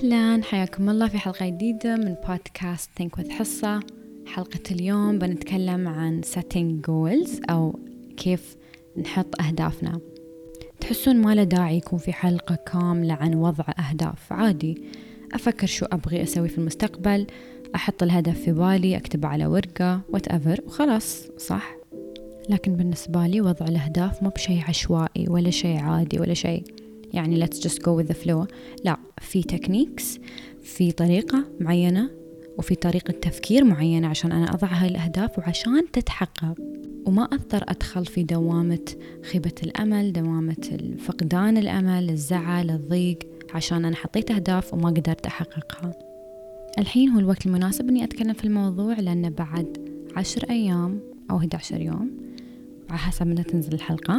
أهلا حياكم الله في حلقة جديدة من بودكاست Think with حصة حلقة اليوم بنتكلم عن setting goals أو كيف نحط أهدافنا. تحسون ما له داعي يكون في حلقة كاملة عن وضع أهداف. عادي أفكر شو أبغي أسوي في المستقبل أحط الهدف في بالي أكتبه على ورقة whatever وخلاص صح؟ لكن بالنسبة لي وضع الأهداف مو بشيء عشوائي ولا شيء عادي ولا شيء يعني let's just go with the flow. لا في تكنيكس في طريقة معينة وفي طريقة تفكير معينة عشان أنا أضع هاي الأهداف وعشان تتحقق. وما أقدر أدخل في دوامة خيبة الأمل دوامة فقدان الأمل الزعل الضيق عشان أنا حطيت أهداف وما قدرت أحققها. الحين هو الوقت المناسب أني أتكلم في الموضوع لأن بعد عشر أيام أو 11 يوم على حسب متى تنزل الحلقة.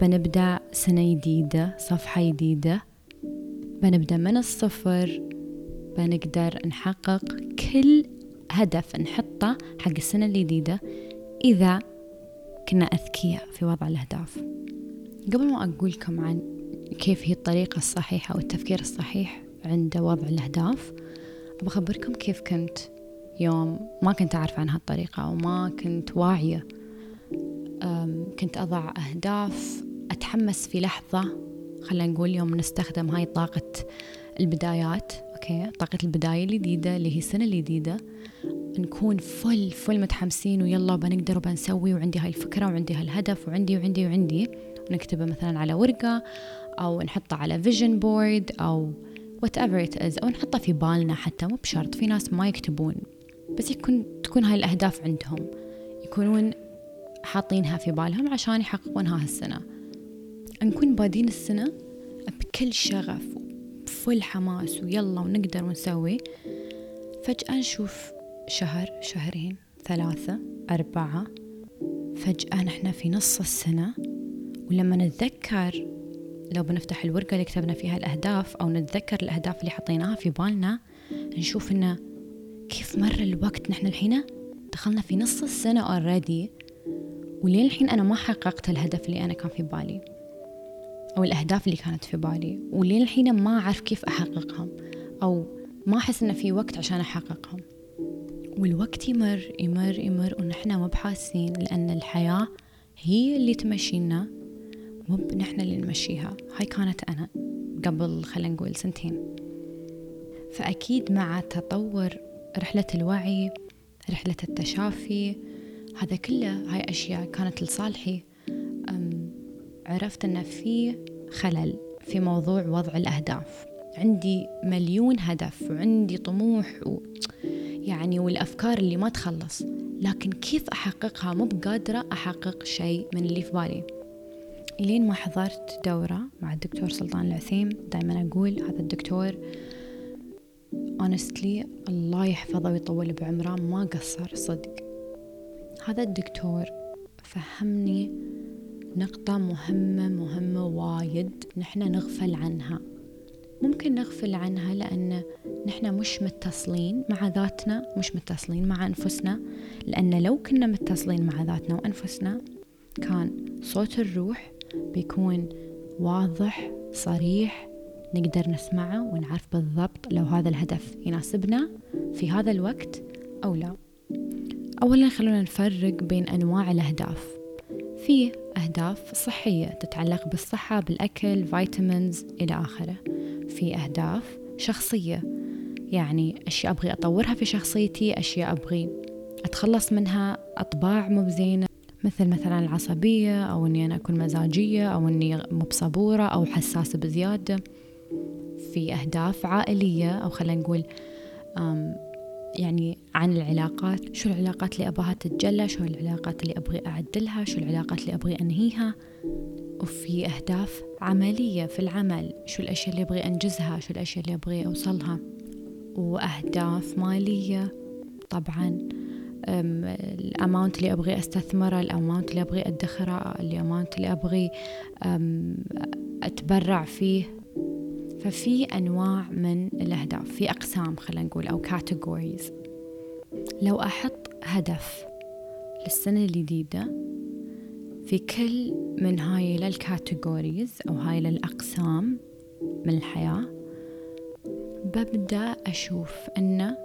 بنبدأ سنة جديدة صفحة جديدة. بنبدأ من الصفر. بنقدر نحقق كل هدف نحطه حق السنة الجديدة إذا كنا أذكياء في وضع الأهداف. قبل ما أقول لكم عن كيف هي الطريقة الصحيحة أو التفكير الصحيح عند وضع الأهداف بخبركم كيف كنت يوم ما كنت أعرف عن هالطريقة أو ما كنت واعية. كنت أضع أهداف أتحمس في لحظة خلينا نقول يوم نستخدم هاي طاقة البدايات أوكي؟ طاقة البداية الجديدة اللي هي السنة الجديدة. نكون full full متحمسين ويلا بنقدر وبنسوي وعندي هاي الفكرة وعندي هالهدف وعندي وعندي وعندي. ونكتبه مثلا على ورقة أو نحطه على vision board أو whatever it is أو نحطه في بالنا حتى مو بشرط في ناس ما يكتبون. بس يكون تكون هاي الأهداف عندهم. يكونون حاطينها في بالهم عشان يحققونها هالسنة. نكون بادين السنة بكل شغف وبفل حماس ويلا ونقدر ونسوي. فجأة نشوف شهر شهرين ثلاثة أربعة. فجأة نحن في نص السنة ولما نتذكر لو بنفتح الورقة اللي كتبنا فيها الأهداف أو نتذكر الأهداف اللي حطيناها في بالنا نشوف إنه كيف مر الوقت نحن الحين؟ دخلنا في نص السنة already. ولين الحين أنا ما حققت الهدف اللي أنا كان في بالي. أو الأهداف اللي كانت في بالي ولين الحين ما أعرف كيف أحققهم أو ما أحس إنه في وقت عشان أحققهم والوقت يمر يمر يمر ونحن ما بحاسين لأن الحياة هي اللي تمشينا مو نحن اللي نمشيها. هاي كانت أنا قبل خلينا نقول سنتين. فأكيد مع تطور رحلة الوعي رحلة التشافي هذا كله هاي أشياء كانت لصالحي. عرفت أن في خلل في موضوع وضع الأهداف. عندي مليون هدف وعندي طموح و يعني والأفكار اللي ما تخلص لكن كيف أحققها؟ مو بقادرة أحقق شيء من اللي في بالي. لين ما حضرت دورة مع الدكتور سلطان العثيم دائما أقول هذا الدكتور honestly الله يحفظه ويطول بعمره ما قصر صدق. هذا الدكتور فهمني نقطة مهمة مهمة وايد نحن نغفل عنها. ممكن نغفل عنها لأن نحن مش متصلين مع ذاتنا مش متصلين مع أنفسنا. لأن لو كنا متصلين مع ذاتنا وأنفسنا كان صوت الروح بيكون واضح صريح نقدر نسمعه ونعرف بالضبط لو هذا الهدف يناسبنا في هذا الوقت أو لا. أولا خلونا نفرق بين أنواع الأهداف. في أهداف صحية تتعلق بالصحة بالأكل فيتامينز إلى آخره. في أهداف شخصية يعني أشياء أبغي أطورها في شخصيتي أشياء أبغي أتخلص منها أطباع مو بزينة. مثل مثلا العصبية أو أني أنا أكون مزاجية أو أني مو بصبورة أو حساسة بزيادة. في أهداف عائلية أو خلينا نقول يعني عن العلاقات شو العلاقات اللي أبغاها تتجلى شو العلاقات اللي أبغي أعدلها شو العلاقات اللي أبغي أنهيها. وفي أهداف عملية في العمل شو الأشياء اللي أبغي أنجزها شو الأشياء اللي أبغي أوصلها. وأهداف مالية طبعا الأماونت اللي أبغي أستثمره الأماونت اللي أبغي أدخره الأماونت اللي أبغي أتبرع فيه. ففي أنواع من الأهداف في أقسام خلينا نقول أو categories. لو أحط هدف للسنة الجديدة في كل من هاي الكاتيجوريز أو هاي الأقسام من الحياة ببدأ أشوف أنه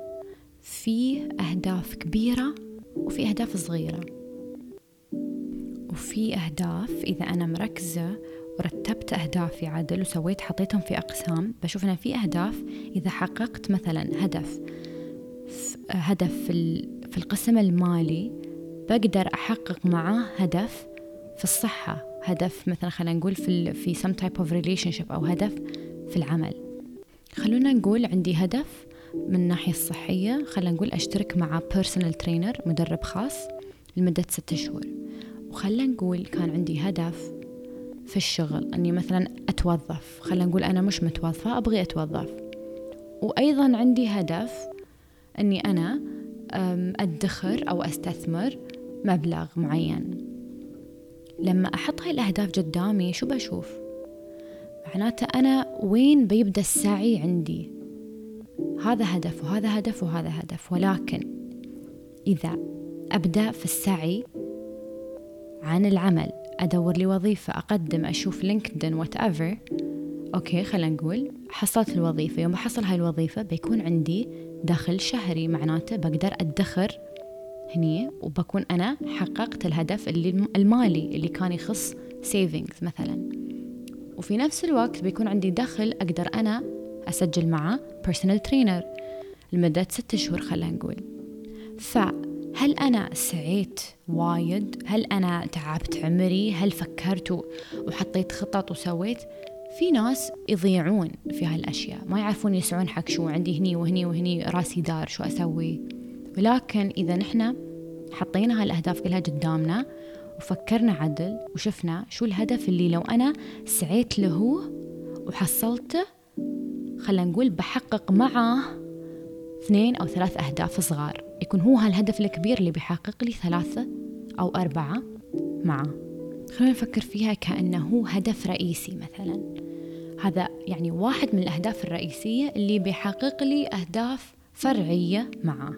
في أهداف كبيرة وفي أهداف صغيرة. وفي أهداف إذا أنا مركزة ورتبت أهدافي عدل وسويت حطيتهم في أقسام بشوف أن في أهداف إذا حققت مثلا هدف هدف في القسم المالي بقدر أحقق معاه هدف في الصحة هدف مثلا خلينا نقول في في some type of relationship أو هدف في العمل. خلونا نقول عندي هدف من الناحية الصحية خلينا نقول أشترك مع personal trainer مدرب خاص لمدة ستة شهور. وخلينا نقول كان عندي هدف في الشغل أني مثلا أتوظف. خلينا نقول أنا مش متوظفة أبغي أتوظف. وأيضا عندي هدف أني أنا أدخر أو أستثمر مبلغ معين. لما أحط هاي الأهداف قدامي شو بشوف؟ معناته أنا وين بيبدأ السعي عندي؟ هذا هدف وهذا هدف وهذا هدف. ولكن إذا أبدأ في السعي عن العمل أدور لي وظيفة أقدم أشوف LinkedIn what أوكي خلينا نقول حصلت الوظيفة. يوم أحصل هاي الوظيفة بيكون عندي دخل شهري معناته بقدر أدخر هني وبكون أنا حققت الهدف اللي المالي اللي كان يخص savings مثلا. وفي نفس الوقت بيكون عندي دخل أقدر أنا أسجل معه personal trainer لمدة ستة شهور خلينا نقول. فهل أنا سعيت وايد؟ هل أنا تعبت عمري؟ هل فكرت وحطيت خطط وسويت؟ في ناس يضيعون في هالأشياء. ما يعرفون يسعون حق شو عندي هني وهني وهني راسي دار شو أسوي. ولكن إذا نحن حطينا هالأهداف كلها قدامنا وفكرنا عدل وشفنا شو الهدف اللي لو أنا سعيت له وحصلته خلينا نقول بحقق معه اثنين أو ثلاث أهداف صغار. يكون هو هالهدف الكبير اللي بيحقق لي ثلاثة أو أربعة معه. خلينا نفكر فيها كأنه هدف رئيسي مثلا. هذا يعني واحد من الأهداف الرئيسية اللي بيحقق لي أهداف فرعية معه.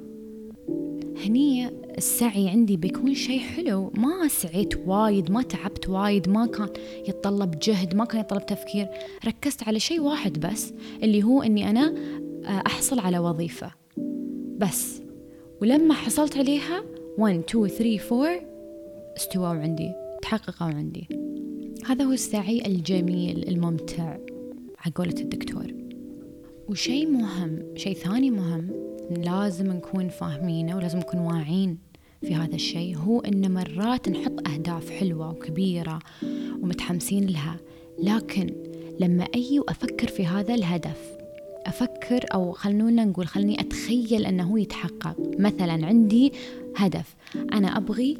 هني السعي عندي بيكون شيء حلو. ما سعيت وايد ما تعبت وايد ما كان يتطلب جهد ما كان يتطلب تفكير. ركزت على شيء واحد بس اللي هو إني أنا آه، أحصل على وظيفة. بس. ولما حصلت عليها 1 2 3 4 استووا عندي تحققوا عندي. هذا هو السعي الجميل الممتع على قولة الدكتور. وشيء مهم شيء ثاني مهم لازم نكون فاهمينه ولازم نكون واعين في هذا الشيء هو إن مرات نحط أهداف حلوة وكبيرة ومتحمسين لها لكن لما أجي وأفكر في هذا الهدف أفكر أو خلونا نقول خلني أتخيل إنه يتحقق. مثلا عندي هدف أنا أبغي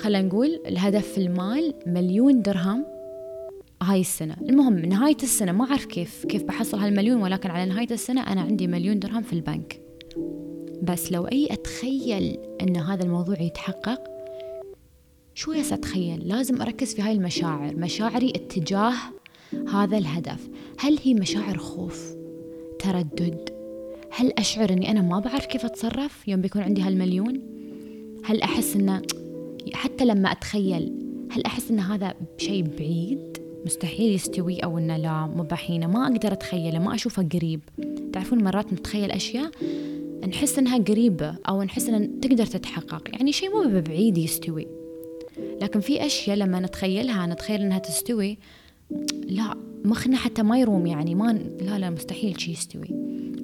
خلينا نقول الهدف في المال مليون درهم هاي السنة. المهم نهاية السنة ما أعرف كيف كيف بحصل هالمليون ولكن على نهاية السنة أنا عندي مليون درهم في البنك. بس لو أي أتخيل أن هذا الموضوع يتحقق شو يس أتخيل لازم أركز في هاي المشاعر مشاعري اتجاه هذا الهدف. هل هي مشاعر خوف تردد؟ هل أشعر أني أنا ما بعرف كيف أتصرف يوم بيكون عندي هالمليون؟ هل أحس أنه حتى لما أتخيل هل أحس أن هذا شيء بعيد؟ مستحيل يستوي أو إنه لا مو بحينة ما أقدر أتخيله ما أشوفه قريب. تعرفون مرات نتخيل أشياء نحس إنها قريبة أو نحس إن تقدر تتحقق يعني شيء مو بعيد يستوي. لكن في أشياء لما نتخيلها نتخيل إنها تستوي لا مخنا حتى ما يروم يعني ما لا لا مستحيل شيء يستوي.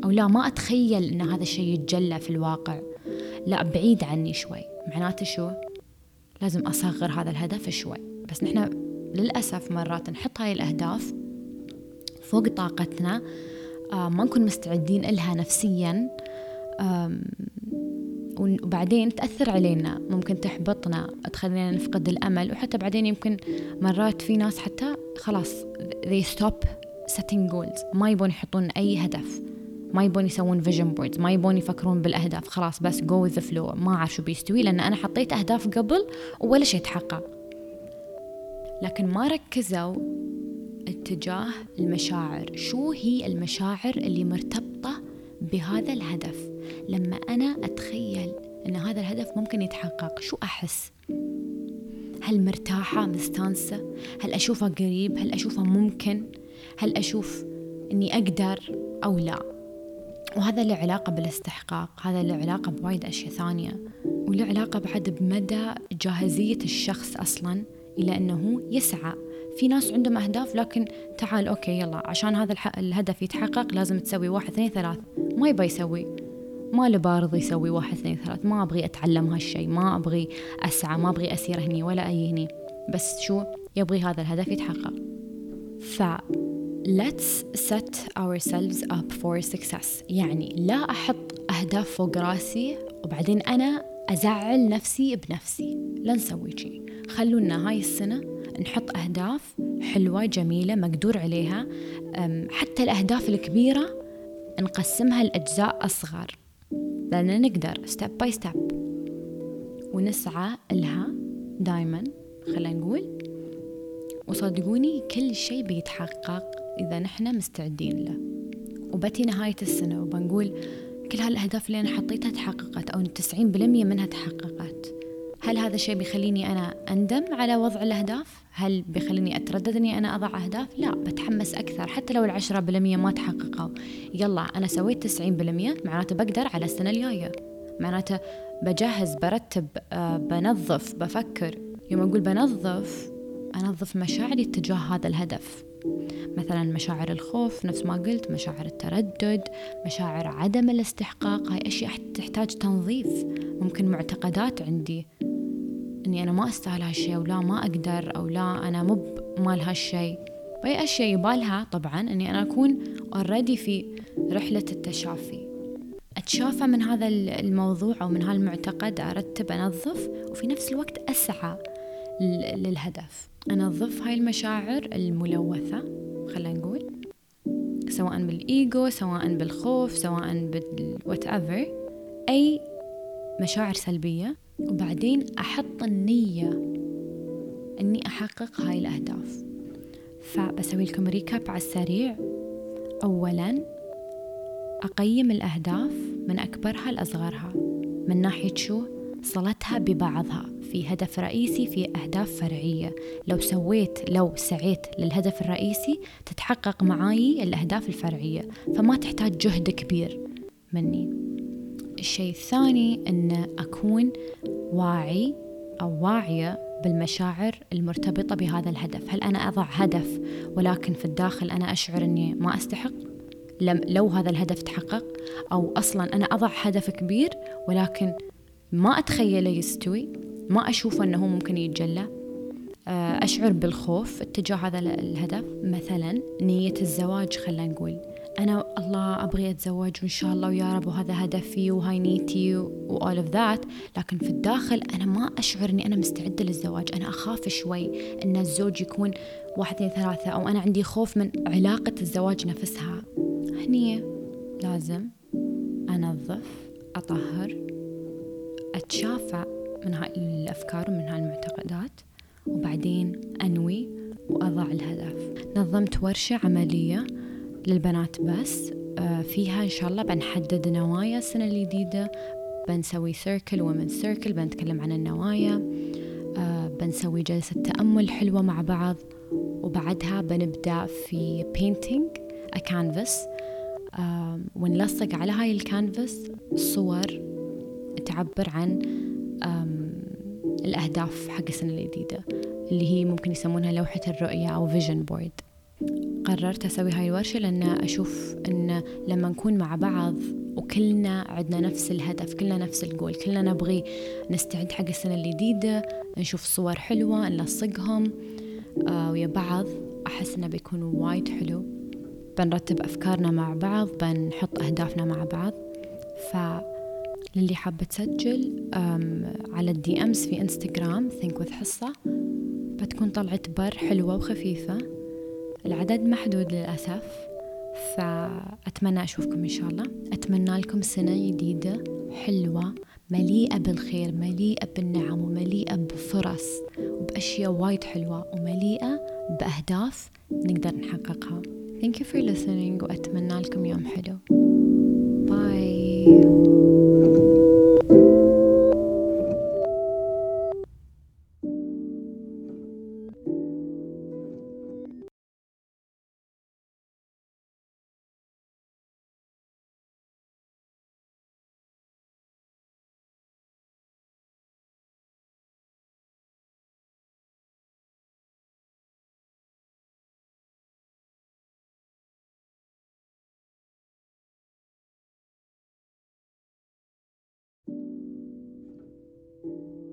أو لا ما أتخيل إن هذا الشيء يتجلى في الواقع. لا بعيد عني شوي. معناته شو؟ لازم أصغر هذا الهدف شوي. بس نحن للأسف مرات نحط هاي الأهداف فوق طاقتنا آه، ما نكون مستعدين إلها نفسيا وبعدين تأثر علينا. ممكن تحبطنا تخلينا نفقد الأمل وحتى بعدين يمكن مرات في ناس حتى خلاص they stop setting goals. ما يبون يحطون أي هدف. ما يبون يسوون vision boards ما يبون يفكرون بالأهداف خلاص بس with the flow. ما أعرف شو بيستوي لأن أنا حطيت أهداف قبل ولا شيء تحقق. لكن ما ركزوا اتجاه المشاعر. شو هي المشاعر اللي مرتبطة بهذا الهدف؟ لما أنا أتخيل أن هذا الهدف ممكن يتحقق شو أحس؟ هل مرتاحة مستانسة؟ هل أشوفه قريب؟ هل أشوفه ممكن؟ هل أشوف أني أقدر أو لا؟ وهذا له علاقة بالاستحقاق هذا له علاقة بوايد أشياء ثانية. وله علاقة بعد بمدى جاهزية الشخص أصلا إلى أنه يسعى. في ناس عندهم أهداف لكن تعال أوكي يلا عشان هذا الهدف يتحقق لازم تسوي واحد اثنين ثلاث. ما يبغى يسوي. ما له بارض يسوي واحد اثنين ثلاث. ما أبغي أتعلم هالشي ما أبغي أسعى ما أبغي أسير هني ولا أي هني. بس شو؟ يبغي هذا الهدف يتحقق. ف let's set ourselves up for success. يعني لا أحط أهداف فوق رأسي وبعدين أنا أزعل نفسي بنفسي. لا نسوي شي. خلونا هاي السنة نحط أهداف حلوة جميلة مقدور عليها. حتى الأهداف الكبيرة نقسمها لأجزاء أصغر. لأن نقدر step by step ونسعى لها دايما خلينا نقول. وصدقوني كل شيء بيتحقق إذا نحن مستعدين له. وبتي نهاية السنة وبنقول كل هالأهداف اللي أنا حطيتها تحققت أو 90% منها تحققت. هل هذا الشيء بيخليني أنا أندم على وضع الأهداف؟ هل بيخليني أتردد أني أنا أضع أهداف؟ لا بتحمس أكثر. حتى لو العشرة بالمية ما تحققوا يلا أنا سويت تسعين بالمية معناته بقدر على السنة الجاية. معناته بجهز برتب آه، بنظف بفكر. يوم أقول بنظف أنظف مشاعري تجاه هذا الهدف. مثلا مشاعر الخوف نفس ما قلت مشاعر التردد مشاعر عدم الاستحقاق هاي أشياء تحتاج تنظيف. ممكن معتقدات عندي إني أنا ما أستاهل هالشيء أو لا ما أقدر أو لا أنا مو مال هالشيء واي أشياء يبالها طبعا إني أنا أكون already في رحلة التشافي. أتشافى من هذا الموضوع أو من هالمعتقد أرتب أنظف وفي نفس الوقت أسعى. للهدف. أنظف هاي المشاعر الملوثة خلينا نقول. سواء بالإيجو سواء بالخوف سواء بال whatever أي مشاعر سلبية. وبعدين أحط النية أني أحقق هاي الأهداف. فبسوي لكم recap على السريع. أولا أقيم الأهداف من أكبرها لأصغرها. من ناحية شو؟ صلتها ببعضها في هدف رئيسي في أهداف فرعية. لو سويت لو سعيت للهدف الرئيسي تتحقق معاي الأهداف الفرعية. فما تحتاج جهد كبير مني. الشيء الثاني أن أكون واعي أو واعية بالمشاعر المرتبطة بهذا الهدف. هل أنا أضع هدف ولكن في الداخل أنا أشعر أني ما أستحق؟ لم لو هذا الهدف تحقق أو أصلا أنا أضع هدف كبير ولكن ما أتخيله يستوي ما أشوفه أنه ممكن يتجلى. آه، أشعر بالخوف اتجاه هذا الهدف. مثلا نية الزواج خلينا نقول. أنا الله أبغي أتزوج وإن شاء الله ويا رب وهذا هدفي وهاي نيتي وأول أوف ذات لكن في الداخل أنا ما أشعر إني أنا مستعدة للزواج. أنا أخاف شوي إن الزوج يكون واحد اثنين ثلاثة أو أنا عندي خوف من علاقة الزواج نفسها. هني لازم أنظف أطهر أتشافى من هاي الأفكار ومن هاي المعتقدات وبعدين أنوي وأضع الهدف. نظمت ورشة عملية للبنات بس آه، فيها إن شاء الله بنحدد نوايا السنة الجديدة. بنسوي circle ومن circle بنتكلم عن النوايا. آه، بنسوي جلسة تأمل حلوة مع بعض. وبعدها بنبدأ في painting a canvas. ونلصق على هاي الكانفاس صور تعبر عن الأهداف حق السنة الجديدة اللي هي ممكن يسمونها لوحة الرؤية أو vision board قررت أسوي هاي الورشة لأن أشوف أن لما نكون مع بعض وكلنا عندنا نفس الهدف كلنا نفس الجول كلنا نبغي نستعد حق السنة الجديدة نشوف صور حلوة نلصقهم آه ويا بعض أحس إنه بيكون وايد حلو. بنرتب أفكارنا مع بعض بنحط أهدافنا مع بعض. ف للي حابة تسجل على الدي أمس في انستغرام ثينك وذ حصة بتكون طلعة بر حلوة وخفيفة. العدد محدود للأسف فأتمنى أشوفكم إن شاء الله. أتمنى لكم سنة جديدة حلوة مليئة بالخير مليئة بالنعم ومليئة بفرص وبأشياء وايد حلوة ومليئة بأهداف نقدر نحققها. Thank you for listening وأتمنى لكم يوم حلو. Bye. You